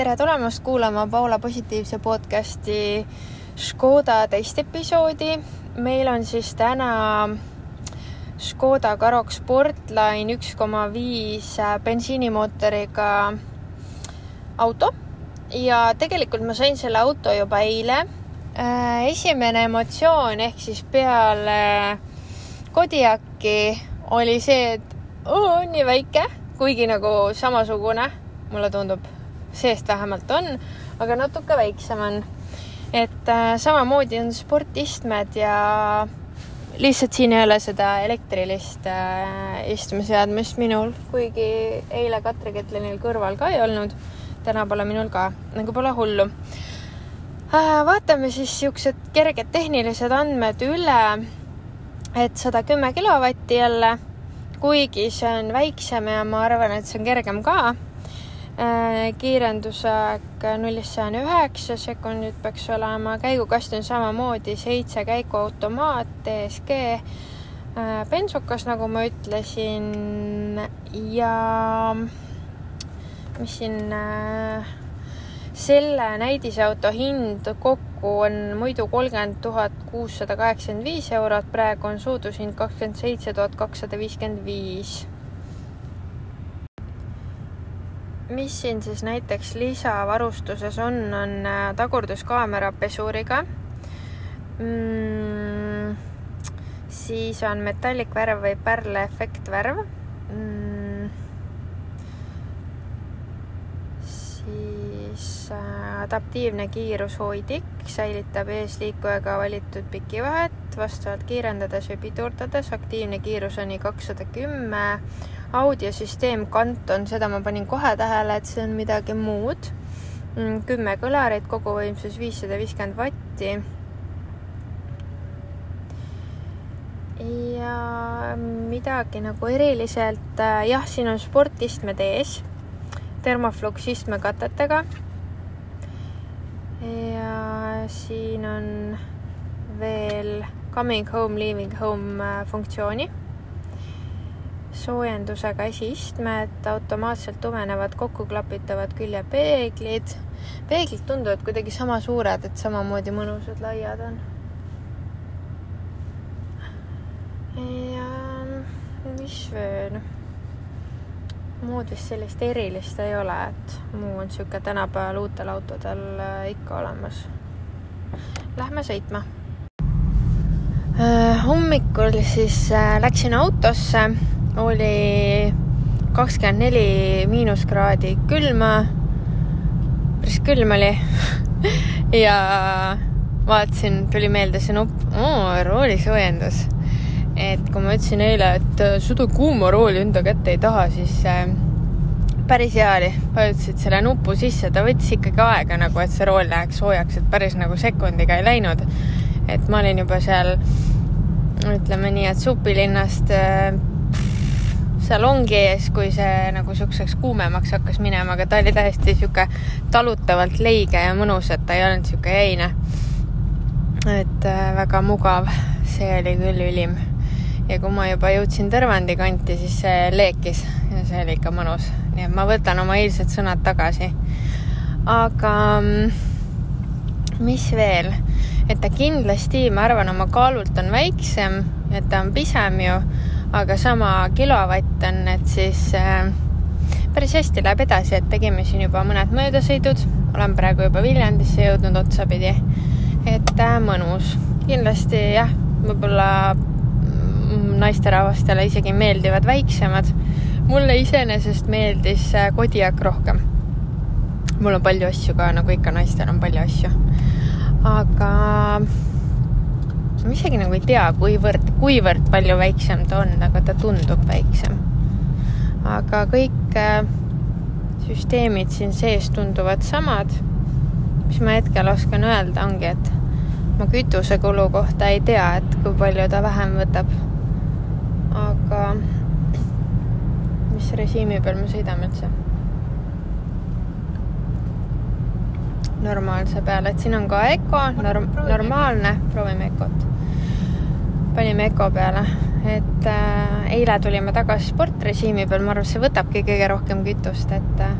tere tulemast kuulama Paula positiivse podcasti Škoda teist episoodi. meil on siis täna Škoda Karoq Sportline üks koma viis bensiinimootoriga auto ja tegelikult ma sain selle auto juba eile. esimene emotsioon ehk siis peale Kodiaki oli see, et oo, nii väike, kuigi nagu samasugune mulle tundub, seest vähemalt on, aga natuke väiksem on. et äh, samamoodi on sportistmed ja lihtsalt siin ei ole seda elektrilist äh, istumisseadmist minul, kuigi eile Katri Ketlenil kõrval ka ei olnud. täna pole minul ka, nagu pole hullu äh,. vaatame siis siuksed kerged tehnilised andmed üle. et sada kümme kilovatti jälle, kuigi see on väiksem ja ma arvan, et see on kergem ka kiirendusaeg nullist sajani üheksa sekundit peaks olema, käigukast on samamoodi seitse käiguautomaat, DSG, äh, bensukas, nagu ma ütlesin ja mis siin äh, selle näidisauto hind kokku on muidu kolmkümmend tuhat kuussada kaheksakümmend viis eurot, praegu on soodushind kakskümmend seitse tuhat kakssada viiskümmend viis mis siin siis näiteks lisavarustuses on, on äh, tagurduskaamera pesuriga mm,. siis on metallikvärv või pärleefektvärv mm,. siis äh, adaptiivne kiirushoidik säilitab eesliikujaga valitud pikivahet vastavalt kiirendades või pidurdades. aktiivne kiirus on nii kakssada kümme audiosüsteem Kanton, seda ma panin kohe tähele, et see on midagi muud. Mm, kümme kõlarit, koguvõimsus viissada viiskümmend vatti. ja midagi nagu eriliselt, äh, jah, siin on sportistmed ees, termoflux istmekatetega. ja siin on veel coming home, leaving home äh, funktsiooni soojendusega esiistmed, automaatselt tumenevad kokkuklapitavad küljepeeglid. peeglid tunduvad kuidagi sama suured, et samamoodi mõnusad, laiad on. ja mis veel? muud vist sellist erilist ei ole, et muu on niisugune tänapäeval uutel autodel äh, ikka olemas. Lähme sõitma. Äh, hommikul siis äh, läksin autosse oli kakskümmend neli miinuskraadi külma. päris külm oli ja vaatasin, tuli meelde see nupp roolisoojendus. et kui ma ütlesin eile, et äh, seda kuuma rooli enda kätte ei taha, siis äh, päris hea oli. vajutasid selle nupu sisse, ta võttis ikkagi aega nagu, et see rool läheks soojaks, et päris nagu sekundiga ei läinud. et ma olin juba seal, ütleme nii, et supilinnast äh, salongi ees, kui see nagu siukseks kuumemaks hakkas minema, aga ta oli täiesti sihuke talutavalt leige ja mõnus, et ta ei olnud sihuke jäine. et äh, väga mugav, see oli küll ülim. ja kui ma juba jõudsin Tõrvandi kanti, siis see leekis ja see oli ikka mõnus, nii et ma võtan oma eilsed sõnad tagasi. aga mm, mis veel, et ta kindlasti, ma arvan, oma kaalult on väiksem, et ta on pisem ju aga sama kilovatt on, et siis äh, päris hästi läheb edasi, et tegime siin juba mõned möödasõidud, olen praegu juba Viljandisse jõudnud otsapidi. et äh, mõnus, kindlasti jah, võib-olla mm, naisterahvastele isegi meeldivad väiksemad. mulle iseenesest meeldis äh, Kodiak rohkem. mul on palju asju ka, nagu ikka naistel on palju asju. aga ma isegi nagu ei tea, kuivõrd, kuivõrd palju väiksem ta on, aga ta tundub väiksem. Aga kõik äh, süsteemid siin sees tunduvad samad. mis ma hetkel oskan öelda, ongi, et ma kütusekulu kohta ei tea, et kui palju ta vähem võtab. aga mis režiimi peal me sõidame üldse? normaalse peale, et siin on ka Eco norm, normaalne, proovime Ecot panime Eco peale, et äh, eile tulime tagasi sportrežiimi peal, ma arvan, see võtabki kõige rohkem kütust, et äh,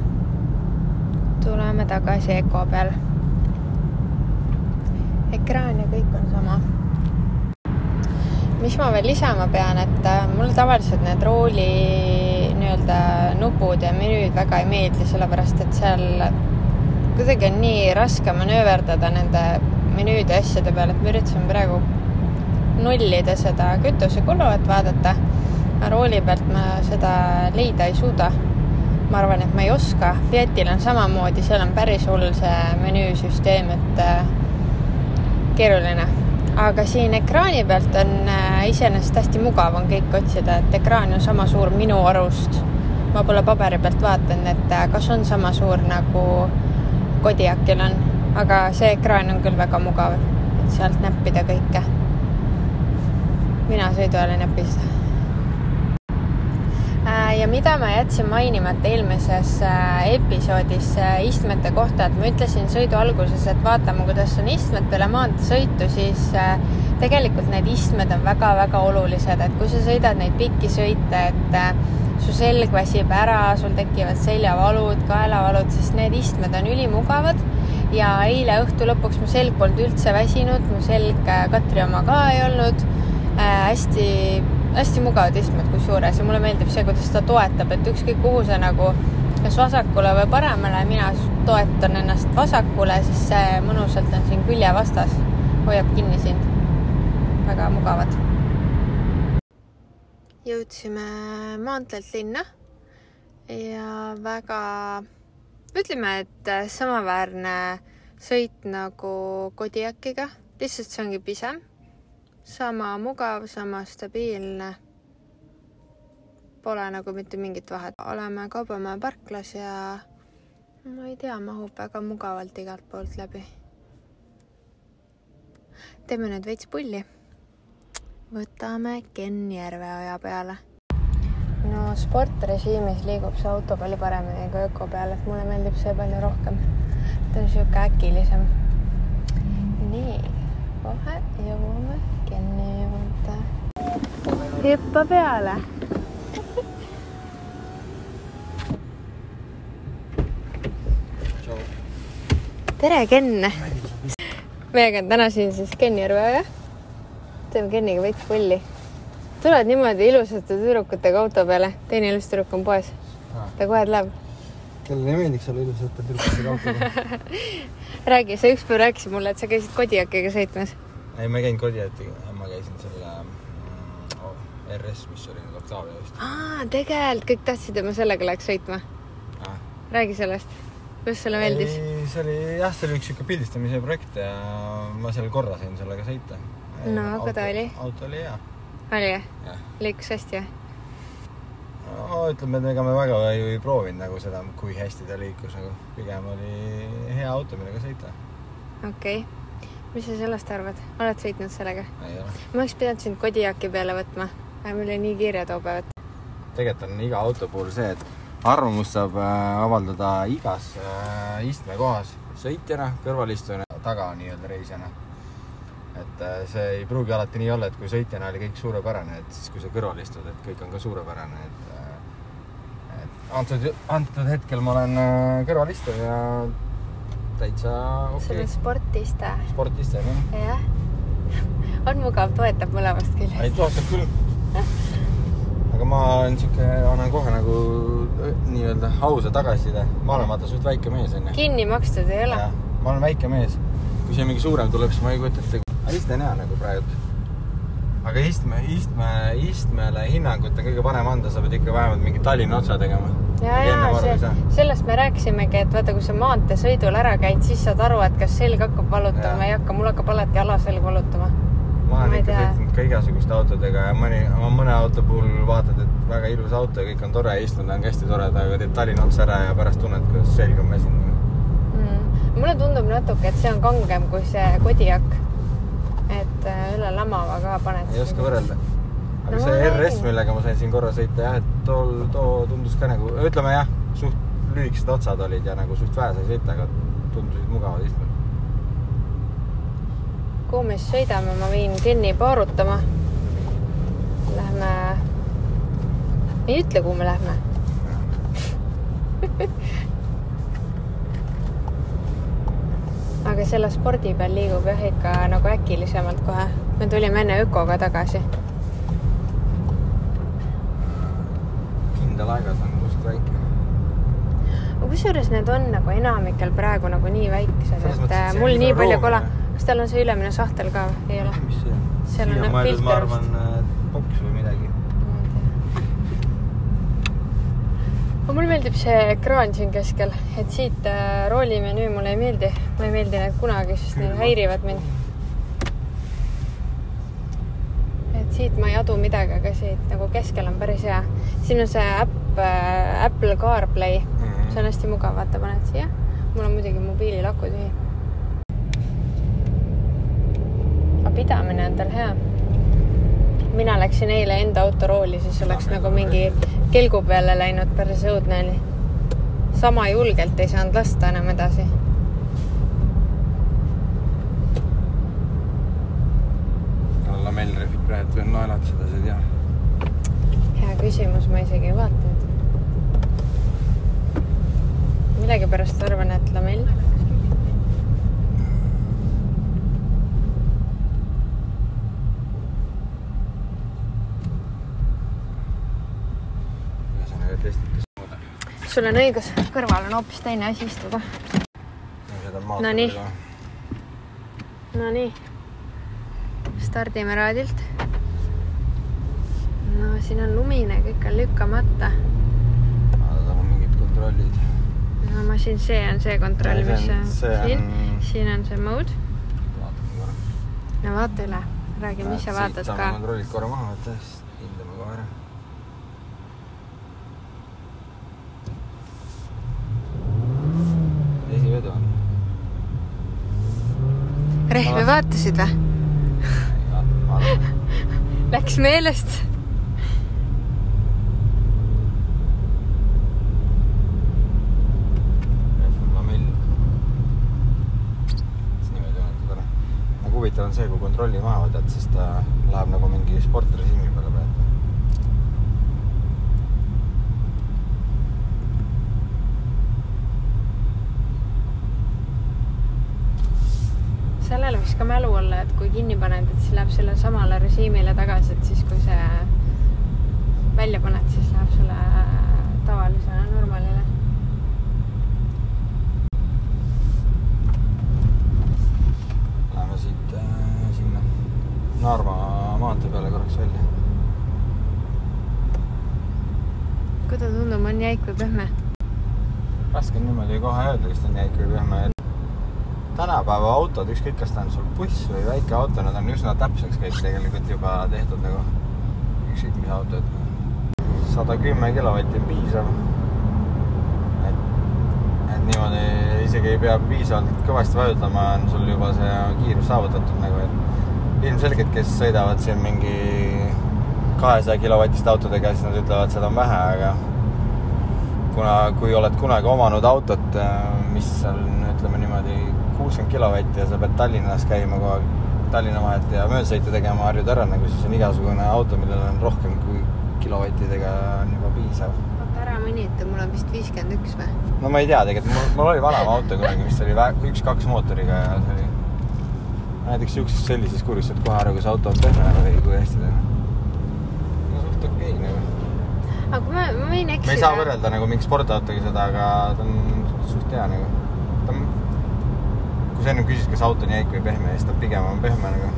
tuleme tagasi Eco peal. ekraan ja kõik on sama. mis ma veel lisama pean, et äh, mulle tavaliselt need rooli nii-öelda nupud ja menüüd väga ei meeldi, sellepärast et seal kuidagi on nii raske manööverdada nende menüüde asjade peale, et ma üritasin praegu nullida seda kütusekulu, et vaadata. rooli pealt ma seda leida ei suuda. ma arvan, et ma ei oska. Fiatil on samamoodi, seal on päris hull see menüüsüsteem, et äh, keeruline. aga siin ekraani pealt on äh, iseenesest hästi mugav on kõik otsida, et ekraan on sama suur minu arust. ma pole paberi pealt vaadanud, et äh, kas on sama suur nagu Kodiakil on, aga see ekraan on küll väga mugav, et sealt näppida kõike mina sõiduajal ei näpi seda. Äh, ja mida ma jätsin mainimata eelmises äh, episoodis äh, istmete kohta, et ma ütlesin sõidu alguses, et vaatame, kuidas on istmed peale maanteesõitu, siis tegelikult need istmed on väga-väga olulised, et kui sa sõidad neid pikki sõite, et su selg väsib ära, sul tekivad seljavalud, kaelavalud, siis need istmed on ülimugavad. Ja eile õhtu lõpuks mu selg polnud üldse väsinud, mu selg Katri oma ka ei olnud hästi, hästi mugavad istmed kusjuures ja mulle meeldib see, kuidas ta toetab, et ükskõik kuhu sa nagu kas vasakule või paremale, mina toetan ennast vasakule, siis see mõnusalt on siin külje vastas, hoiab kinni sind. väga mugavad. jõudsime maanteelt linna ja väga, ütleme, et samaväärne sõit nagu Kodiakiga, lihtsalt see ongi pisem sama mugav, sama stabiilne. Pole nagu mitte mingit vahet. oleme Kaubamäe parklas ja ma ei tea, mahub väga mugavalt igalt poolt läbi. teeme nüüd veits pulli. võtame Kenjärve oja peale. no sportrežiimis liigub see auto palju paremini kui öko peal, et mulle meeldib see palju rohkem. ta on sihuke äkilisem. nii, kohe jõuame Juurde. hüppa peale tere, Ken! meiega on täna siin siis Kenjärve õe. teeme Kenniga veits pulli. tuled niimoodi ilusate tüdrukutega auto peale, teine ilus tüdruk on poes. ta kohe läheb. kellele ei meeldiks olla ilusate tüdrukutega auto peal? räägi, sa ükspäev rääkisid mulle, et sa käisid Kodiakiga sõitmas ei, ma ei käinud Kodiatiga, ma käisin selle mm, oh, RS, mis oli nüüd Octavia vist. aa, tegelikult kõik tahtsid, et ma sellega läheks sõitma ah.. räägi sellest, kuidas sulle meeldis? see oli jah, see oli üks sihuke pildistamise projekt ja ma seal korra sain sellega sõita. no, aga ta oli? auto oli hea. oli jah? liikus hästi või? no ütleme, et ega me väga ju ei proovinud nagu seda, kui hästi ta liikus, nagu pigem oli hea auto, millega sõita. okei okay mis sa sellest arvad, oled sõitnud sellega? ma oleks pidanud sind Kodiaki peale võtma, aga meil oli nii kiire too päev, tegelikult on iga auto puhul see, et arvamust saab äh, avaldada igas äh, istmekohas, sõitjana, kõrvalistujana, taga nii-öelda reisijana. et äh, see ei pruugi alati nii olla, et kui sõitjana oli kõik suurepärane, et siis kui sa kõrval istud, et kõik on ka suurepärane, et et antud, antud hetkel ma olen kõrvalistuja ja täitsa okei okay.. sul on sportiste. sportiste, jah. jah. on mugav, toetab mõlemast küljest. ei, toetab küll. aga ma olen sihuke, annan kohe nagu nii-öelda ausa tagasiside. ma olen vaata suht väike mees, onju. kinni makstud ei ole? ma olen väike mees. kui siia mingi suurem tuleb, siis ma ei kujuta ette. aga iste on hea nagu praegu. aga istme, istme, istmele hinnangut on kõige parem anda, sa pead ikka vähemalt mingi Tallinna otsa tegema ja, ja see, sellest me rääkisimegi, et vaata, kui sa maanteesõidul ära käid, siis saad aru, et kas selg hakkab valutama või ei hakka, mul hakkab alati alaselg valutama. ma olen ikka sõitnud ka igasuguste autodega ja mõni, mõne auto puhul vaatad, et väga ilus auto ja kõik on tore, istuda on hästi tore, aga teed Tallinna otsa ära ja pärast tunned, kuidas selg on väsinud. Mm.. mulle tundub natuke, et see on kangem kui see Kodiak. et äh, üle lamava ka paned. ei oska võrrelda aga no, see RS, millega ma sain siin korra sõita jah, et tol, too tundus ka nagu, ütleme jah, suht lühikesed otsad olid ja nagu suht vähe sai sõita, aga tundusid mugavad istmed. kuhu me siis sõidame, ma viin Kenni paarutama. Lähme, ei ütle, kuhu me lähme selle spordi peal liigub jah ikka nagu äkilisemalt kohe. me tulime enne Ökoga tagasi. Kindel aegas on kust väike. aga kusjuures need on nagu enamikel praegu nagu nii väiksed, et mõttes, äh, mul nii nagu palju kola kas tal on see ülemine sahtel ka või ei ole? mis see on? Seal on need mõeldud, ma filter arvan, boks või midagi. aga mulle meeldib see ekraan siin keskel, et siit äh, roolimenüü mulle ei meeldi, ma ei meeldi need kunagi, sest need häirivad mind. et siit ma ei adu midagi, aga siit nagu keskel on päris hea. siin on see äpp äh,, Apple CarPlay, Mhm. see on hästi mugav, vaata, paned siia. mul on muidugi mobiililaku tühi. aga pidamine on tal hea. mina läksin eile enda autorooli, siis oleks nagu mingi kelgu peale läinud, päris õudne oli. sama julgelt ei saanud lasta enam edasi. lamellrehvid praegu veel sa ei tea. hea küsimus, ma isegi ei vaadanud. Millegipärast arvan, et lamell. sul on õigus, kõrval on hoopis teine asi istuda. No nii. Nonii, stardime raadilt. no siin on lumine, kõik on lükkamata. tal on mingid kontrollid. No ma siin, see on see kontroll, See on- mis see on- siin, siin on see mode. vaatame korra. no vaata üle, räägi, mis sa vaatad saame ka. kontrollid korra maha võtta, siis hindame kohe ära. esivedu on. rehve vaatasid või? Läks meelest? et lamell. niimoodi on tore. aga huvitav on see, kui kontrolli maha võtad, siis ta läheb nagu mingi sportrežiimi peale praegu. sellel võiks ka mälu olla, et kui kinni paned, et siis läheb sellele samale režiimile tagasi, et siis kui see välja paned, siis läheb sulle tavalisele normaalile. Läheme siit äh, sinna Narva maantee peale korraks välja. kuidas tundub, on jäik või pehme? raske on niimoodi kohe öelda, kas ta on jäik või pehme. tänapäeva autod, ükskõik, kas ta on sul buss või väike auto, nad on üsna täpseks kõik tegelikult juba tehtud nagu ükskõik mis auto, et sada kümme kilovatti on piisav. et, et niimoodi isegi ei pea piisavalt kõvasti vajutama, on sul juba see kiirus saavutatud nagu, et ilmselgelt, kes sõidavad siin mingi kahesaja kilovatiste autodega, siis nad ütlevad, seda on vähe, aga kuna, kui oled kunagi omanud autot, mis on, ütleme niimoodi, kuuskümmend kilovatti ja sa pead Tallinnas käima kogu aeg Tallinna vahet ja möödasõite tegema, harjud ära nagu, siis on igasugune auto, millel on rohkem kui kilovattidega on juba piisav. oota ära mõnita, mul on vist viiskümmend üks või? no ma ei tea, tegelikult mul, mul oli vanem auto kunagi, mis oli üks-kaks mootoriga ja see oli näiteks siukses sellises kurvis saad kohe aru, kas auto on pehme või kui hästi ta on. no suht okei okay, nagu. aga ma, ma võin eksida. me ei saa võrrelda nagu mingi sportautoga seda, aga ta on suht hea nagu. ta on, kui sa ennem küsisid, kas auto on jäik või pehme, siis ta pigem on pehme nagu.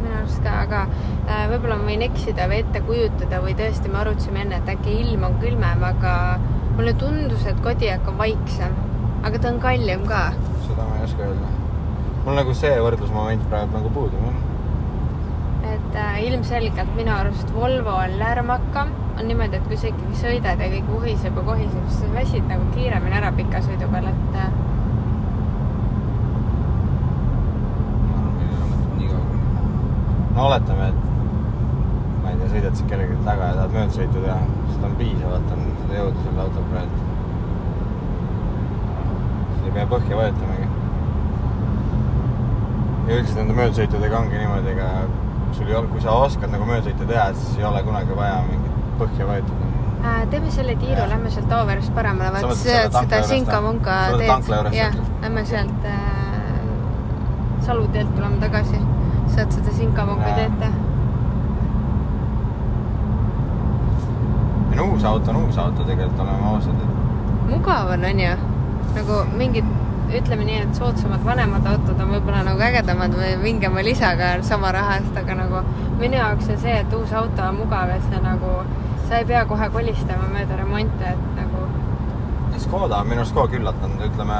minu arust ka, aga äh, võib-olla ma võin eksida või ette kujutada või tõesti me arutasime enne, et äkki ilm on külmem, aga mulle tundus, et Kodiaq on vaiksem, aga ta on kallim ka. seda ma ei oska öelda. Mul nagu see võrdlusmoment praegu nagu puudub jah. et äh, ilmselgelt minu arust Volvo on lärmakam, on niimoodi, et kui sa ikkagi sõidad ja kõik vuhiseb ja kohiseb, siis sa väsid nagu kiiremini ära pika sõidu peal, et äh, no oletame, et ma ei tea, sõidad siin kellelgi taga ja tahad möödasõitu teha, seda on piisavalt, on seda jõudu sellel autol praegu. siis ei pea põhja vajutamagi. Ja üldiselt nende möödasõitudega ongi niimoodi, ega sul ei ole, kui sa oskad nagu möödasõitu teha, siis ei ole kunagi vaja mingit põhja vajutada. äh, teeme selle tiiru, lähme sealt Auverest paremale, vaat seda, Sinka-Munka teed jah lähme sealt äh, Salu teelt tulema tagasi, saad seda Sinkamoka Jaa. teed teha. uus auto on uus auto tegelikult, oleme ausad, mugav on, onju. nagu mingid, ütleme nii, et soodsamad vanemad autod on võib-olla nagu ägedamad või vingema lisaga sama raha eest, aga nagu minu jaoks on see, et uus auto on mugav ja see nagu, sa ei pea kohe kolistama mööda remonte, et nagu Škoda on minu arust kogu aeg üllatanud, ütleme,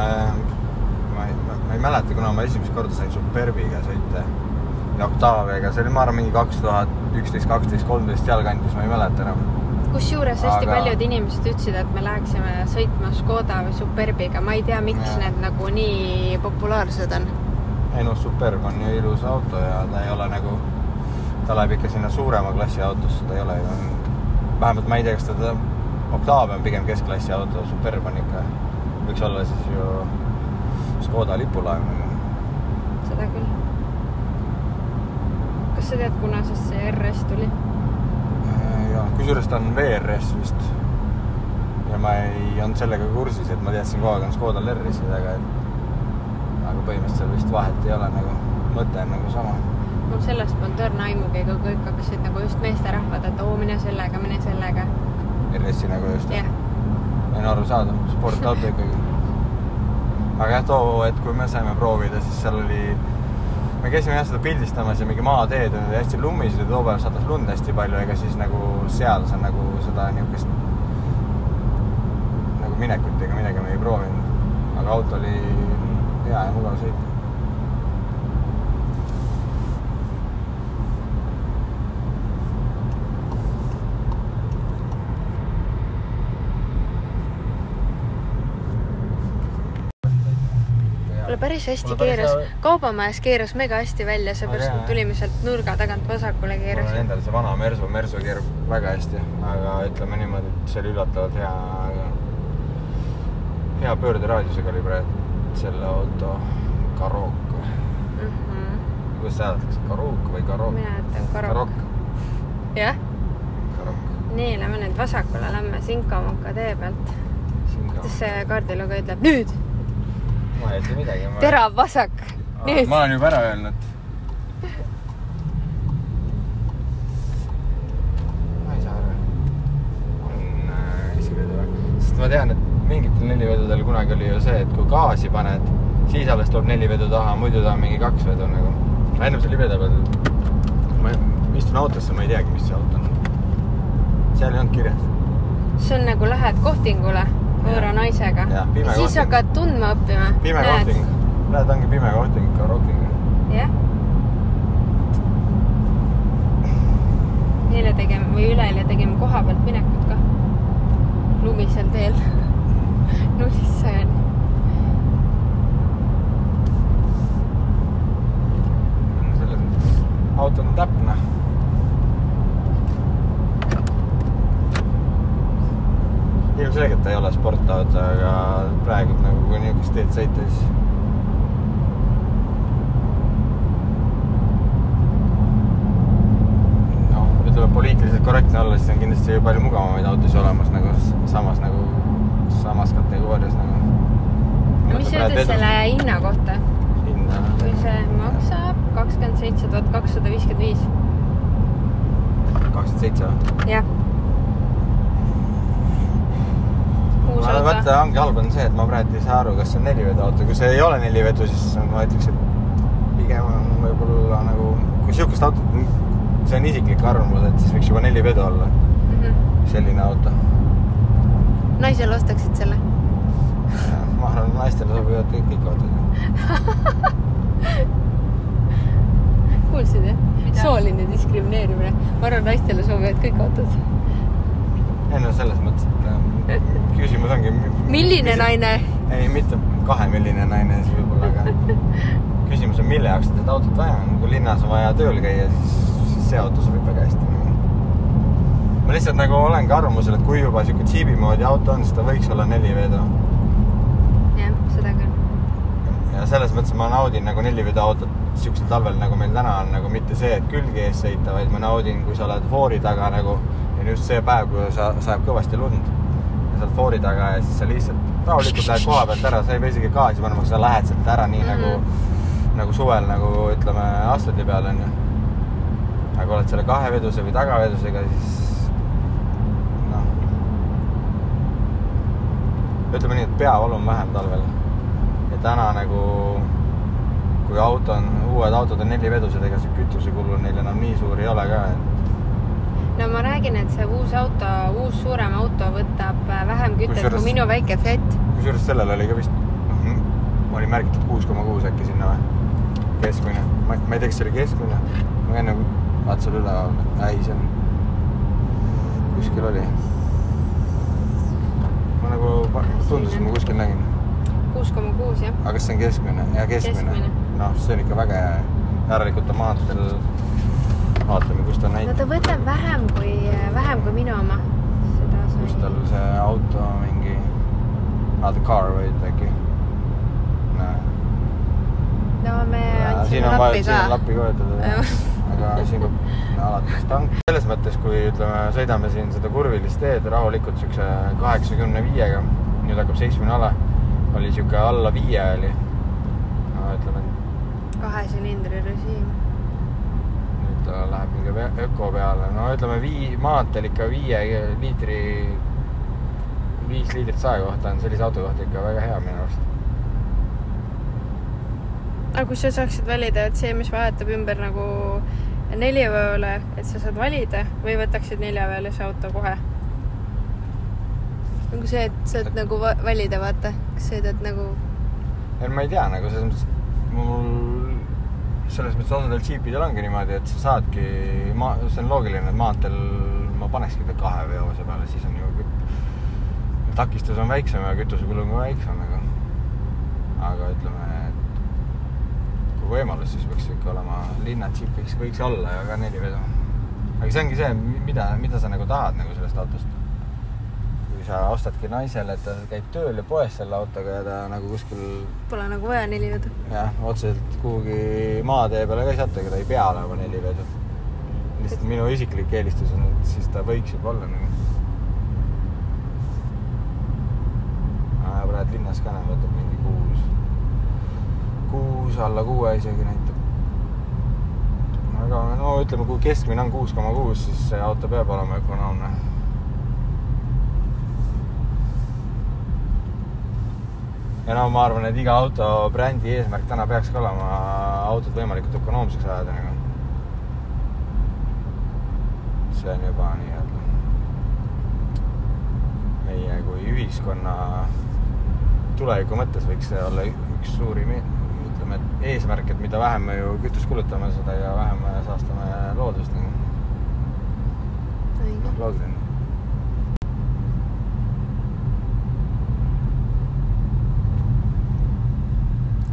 ma ei, ma ei mäleta, kuna ma esimest korda sain Superbiga sõita ja Octaviaga, see oli, ma arvan, mingi kaks tuhat üksteist, kaksteist, kolmteist sealkandis, ma ei mäleta enam. Kusjuures hästi Aga- paljud inimesed ütlesid, et me läheksime sõitma Škoda või Superbiga, ma ei tea, miks Jaa. need nagu nii populaarsed on. ei noh, Superb on ju ilus auto ja ta ei ole nagu, ta läheb ikka sinna suurema klassi autosse, ta ei ole ju, vähemalt ma ei tea, kas ta, Octavia on pigem keskklassi auto, Superb on ikka, võiks olla siis ju Škoda lipulaev seda küll. kas sa tead, kunasest see RS tuli? Kusjuures ta on VRS vist. ja ma ei olnud sellega kursis, et ma teadsin kogu aeg on Škodal R-isid, aga et aga põhimõtteliselt seal vist vahet ei ole nagu, mõte on nagu sama. mul sellest polnud õrna aimugi, kui kõik hakkasid nagu just meesterahvad, et oo, mine sellega, mine sellega. R-i nagu just jah, võin aru saada, sportauto ikkagi. aga jah, too hetk, kui me saime proovida, siis seal oli, me käisime jah seda pildistamas ja mingi maateed olid hästi lummised ja too päev sadas lund hästi palju, ega siis nagu seal sa nagu seda niisugust nagu minekut ega midagi me ei proovinud. aga auto oli hea ja mugav sõita. mulle päris hästi keeras hea-, kaubamajas keeras mega hästi välja, seepärast me tulime sealt nurga tagant vasakule mul on endal see vana Mersu, Mersu keerab väga hästi, aga ütleme niimoodi, et see oli üllatavalt hea, hea pöörderaadiusega oli praegu selle auto Karoq või kuidas see hääldatakse, Karoq või Karoq? mina ütlen Karok. Jah, nii, lähme nüüd vasakule, lähme Sinkamoka tee pealt. kuidas. see kaardilugeja ütleb? nüüd, ma ei ütle midagi. terav vasak. ma. olen juba ära öelnud. ma ei saa aru. on äh, esivedu või? sest ma tean, et mingitel nelivedudel kunagi oli ju see, et kui gaasi paned, siis alles tuleb neli vedu taha, muidu ta on mingi kaks vedu nagu. ennem see oli vede peal. ma istun autosse, ma ei teagi, mis see auto on. seal ei olnud kirjas. see on nagu lähed kohtingule võõra naisega siis hakkad tundma õppima. pime kohting. näed, ongi pime kohting, Karoqiga. jah. eile tegime või üleeile tegime koha pealt minekut ka. lumisel teel. nullist sajani. auto on täpne. Ilmselgelt ta ei ole sportauto, aga praegu nagu kui niisugust teed sõita, siis noh, ütleme poliitiliselt korrektne olla, siis on kindlasti palju mugavamaid autosid olemas nagu samas nagu samas kategoorias nagu. mis sa ütled selle hinna kohta? hinna? kui see maksab kakskümmend seitse tuhat kakssada viiskümmend viis. kakskümmend seitse või? jah. Uus vaata, auto. ongi halb on see, et ma praegu ei saa aru, kas see on nelivedu auto, kui see ei ole nelivedu, siis ma ütleks, et pigem on võib-olla nagu, kui sihukest autot, see on isiklik arvamus, et siis võiks juba nelivedu olla, selline auto. naisele ostaksid selle? ma arvan, naistele sobivad kõik, kõik autod. kuulsid jah? sooline diskrimineerimine. ma arvan, naistele sobivad kõik autod. ei no selles mõttes, et äh, küsimus ongi. milline? naine? ei, mitte kahe milline naine siis võib-olla, aga küsimus on, mille jaoks seda autot vaja on, kui linnas on vaja tööl käia, siis, siis see auto sobib väga hästi. ma lihtsalt nagu olengi arvamusel, et kui juba sihuke džiibi moodi auto on, siis ta võiks olla nelivedu. jah, seda küll. ja selles mõttes ma naudin nagu nelivedu autot siuksel talvel, nagu meil täna on, nagu mitte see, et külge ees sõita, vaid ma naudin, kui sa oled foori taga nagu ja just see päev, kui sa, sajab kõvasti lund ja sa oled foori taga ja siis sa lihtsalt rahulikult lähed koha pealt ära, sa ei pea isegi gaasi panema, sa lähed sealt ära nii mm -hmm. nagu nagu suvel nagu ütleme asfaldi peal onju. aga oled selle kaheveduse või tagavedusega, siis noh. ütleme nii, et peavalu on vähem talvel. ja täna nagu, kui auto on, uued autod on nelivedused, ega see kütusekulu neil enam nii suur ei ole ka, et no ma räägin, et see uus auto, uus suurem auto võtab äh, vähem kütet Kusjuures- kui minu väike Fiat. kusjuures sellel oli ka vist, noh, oli märgitud kuus koma kuus äkki sinna või? keskmine, ma, ma ei tea, kas see oli keskmine, ma enne vaatasin üleval, ei, see on, kuskil oli. ma nagu tundus, et ma kuskil nägin, kuus koma kuus jah. aga kas see on keskmine ja keskmine, Keskmine. noh, see on ikka väga hea, järelikult on maanteel, vaatame, kus ta no näitab, ta võtab vähem kui, vähem kui minu oma. kus tal see auto mingi, ah the car võid äkki, no me andsime lappi siin on ka. lappi ka võetud, aga siin peab alati tank. selles mõttes, kui ütleme, sõidame siin seda kurvilist teed rahulikult siukse kaheksakümne viiega, nüüd hakkab seitsmene ala, oli siuke alla viie oli. no ütleme, kahe silindri režiim. Ta läheb mingi öko peale, no ütleme vii-, maanteel ikka viie liitri, viis liitrit saja kohta on sellise auto kohta ikka väga hea minu arust. aga kui sa saaksid valida, et see, mis vahetab ümber nagu neljaveole, et sa saad valida või võtaksid neljaveolise auto kohe? nagu see, et saad nagu va- valida, vaata, kas sõidad nagu, ei, ma ei tea nagu selles mõttes, mul selles mõttes osadel džiipidel ongi niimoodi, et sa saadki maa, see on loogiline, et maanteel ma panekski ta kahe veose peale, siis on ju küt- takistus on väiksem ja kütusekulu on ka väiksem, aga aga ütleme, et kui võimalus, siis võiks ikka olema linnadžiip võiks, võiks olla ja ka nelivedu. aga see ongi see, mida, mida sa nagu tahad nagu sellest autost. Kui sa ostadki naisele, et ta käib tööl ja poes selle autoga ja ta nagu kuskil pole nagu vaja nelivedu. jah, otseselt kuhugi maatee peale ka ei saata, ega ta ei pea olema nelivedu. lihtsalt minu isiklik eelistus on, et siis ta võiks juba olla nagu. praegu linnas ka näeb, võtab mingi kuus, kuus alla kuue isegi näitab. aga no ütleme, kui keskmine on kuus koma kuus, siis see auto peab olema ökonoomne. Ja no ma arvan, et iga auto brändi eesmärk täna peakski olema autot võimalikult ökonoomseks ajada nagu. see on juba nii-öelda meie kui ühiskonna tuleviku mõttes võiks see olla üks suurim, ütleme, et eesmärk, et mida vähem me ju kütust kulutame, seda ja vähem me saastame loodust nagu. õige. loogiline.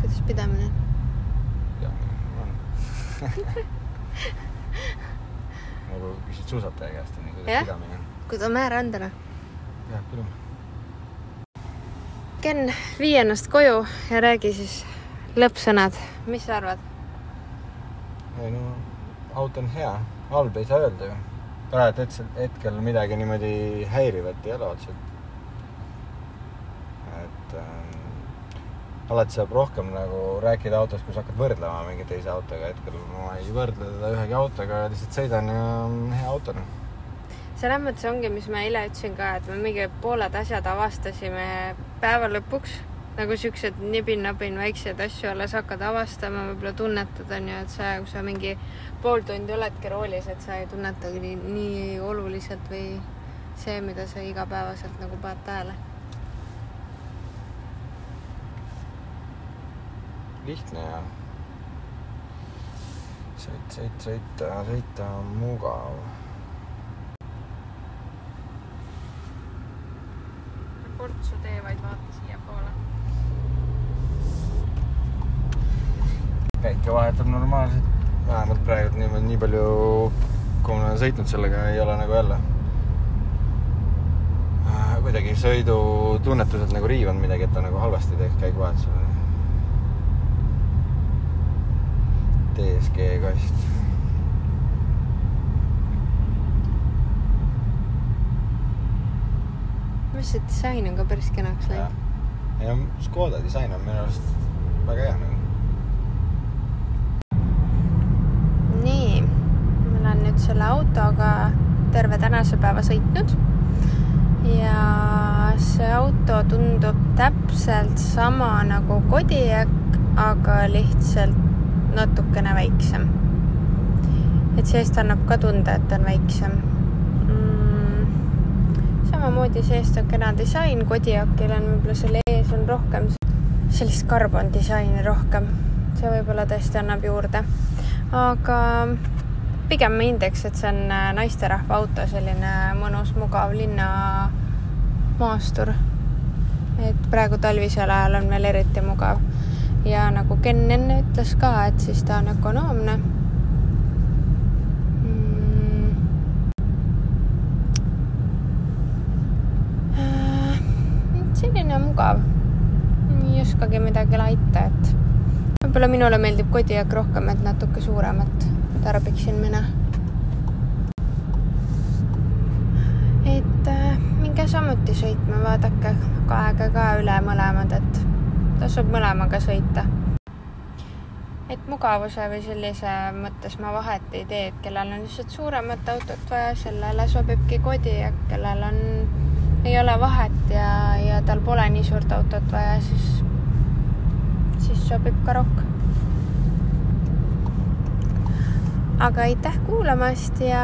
kuidas pidamine on? ja on. nagu küsid suusataja käest, onju, kuidas Jah. pidamine on. kui ta määr anda, noh. peab küll. Ken, vii ennast koju ja räägi siis lõppsõnad, mis sa arvad? ei no auto on hea, halb ei saa öelda ju. praegu hetkel midagi niimoodi häirivat ei ole otseselt. et äh, alati saab rohkem nagu rääkida autost, kui sa hakkad võrdlema mingi teise autoga. hetkel ma ei võrdle teda ühegi autoga, lihtsalt sõidan ja on hea auto noh. selles mõttes ongi, mis ma eile ütlesin ka, et me mingi pooled asjad avastasime päeva lõpuks nagu siuksed nibin-nabin väikseid asju alles hakkad avastama, võib-olla tunnetad onju, et sa, kui sa mingi pool tundi oledki roolis, et sa ei tunnetagi nii, nii oluliselt või see, mida sa igapäevaselt nagu paned tähele. Lihtne ja sõit, sõit, sõita, sõita on mugav. portsu tee vaid vaata siiapoole. päike vahetab normaalselt, vähemalt praegu niimoodi nii palju, kui ma olen sõitnud sellega, ei ole nagu jälle äh, kuidagi sõidutunnetuselt nagu riivanud midagi, et ta nagu halvasti teeks käiguvahetusel. TSG kast. mis see disain on ka päris kenaks läinud. ei no Škoda disain on minu arust väga hea nagu. nii, ma olen nüüd selle autoga terve tänase päeva sõitnud ja see auto tundub täpselt sama nagu Kodiak, aga lihtsalt natukene väiksem. et seest annab ka tunda, et on väiksem mm,. samamoodi seest on kena disain, Kodiaqil on võib-olla selle ees on rohkem sellist karbon disaini rohkem, see võib-olla tõesti annab juurde, aga pigem ma hindaks, et see on äh, naisterahva auto, selline mõnus, mugav linnamaastur. et praegu talvisel ajal on veel eriti mugav ja nagu Ken enne ütles ka, et siis ta on ökonoomne. Mm.. Äh, selline mugav, ei oskagi midagi laita, et võib-olla minule meeldib Kodiaq rohkem, et natuke suuremat tarbiksin mina. et äh, minge samuti sõitma, vaadake kaega ka üle mõlemad, et tasub mõlemaga sõita. et mugavuse või sellise mõttes ma vahet ei tee, et kellel on lihtsalt suuremat autot vaja, sellele sobibki Kodiaq, kellel on, ei ole vahet ja, ja tal pole nii suurt autot vaja, siis, siis sobib ka rokk aga aitäh kuulamast ja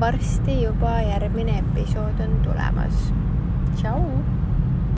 varsti juba järgmine episood on tulemas. tšau.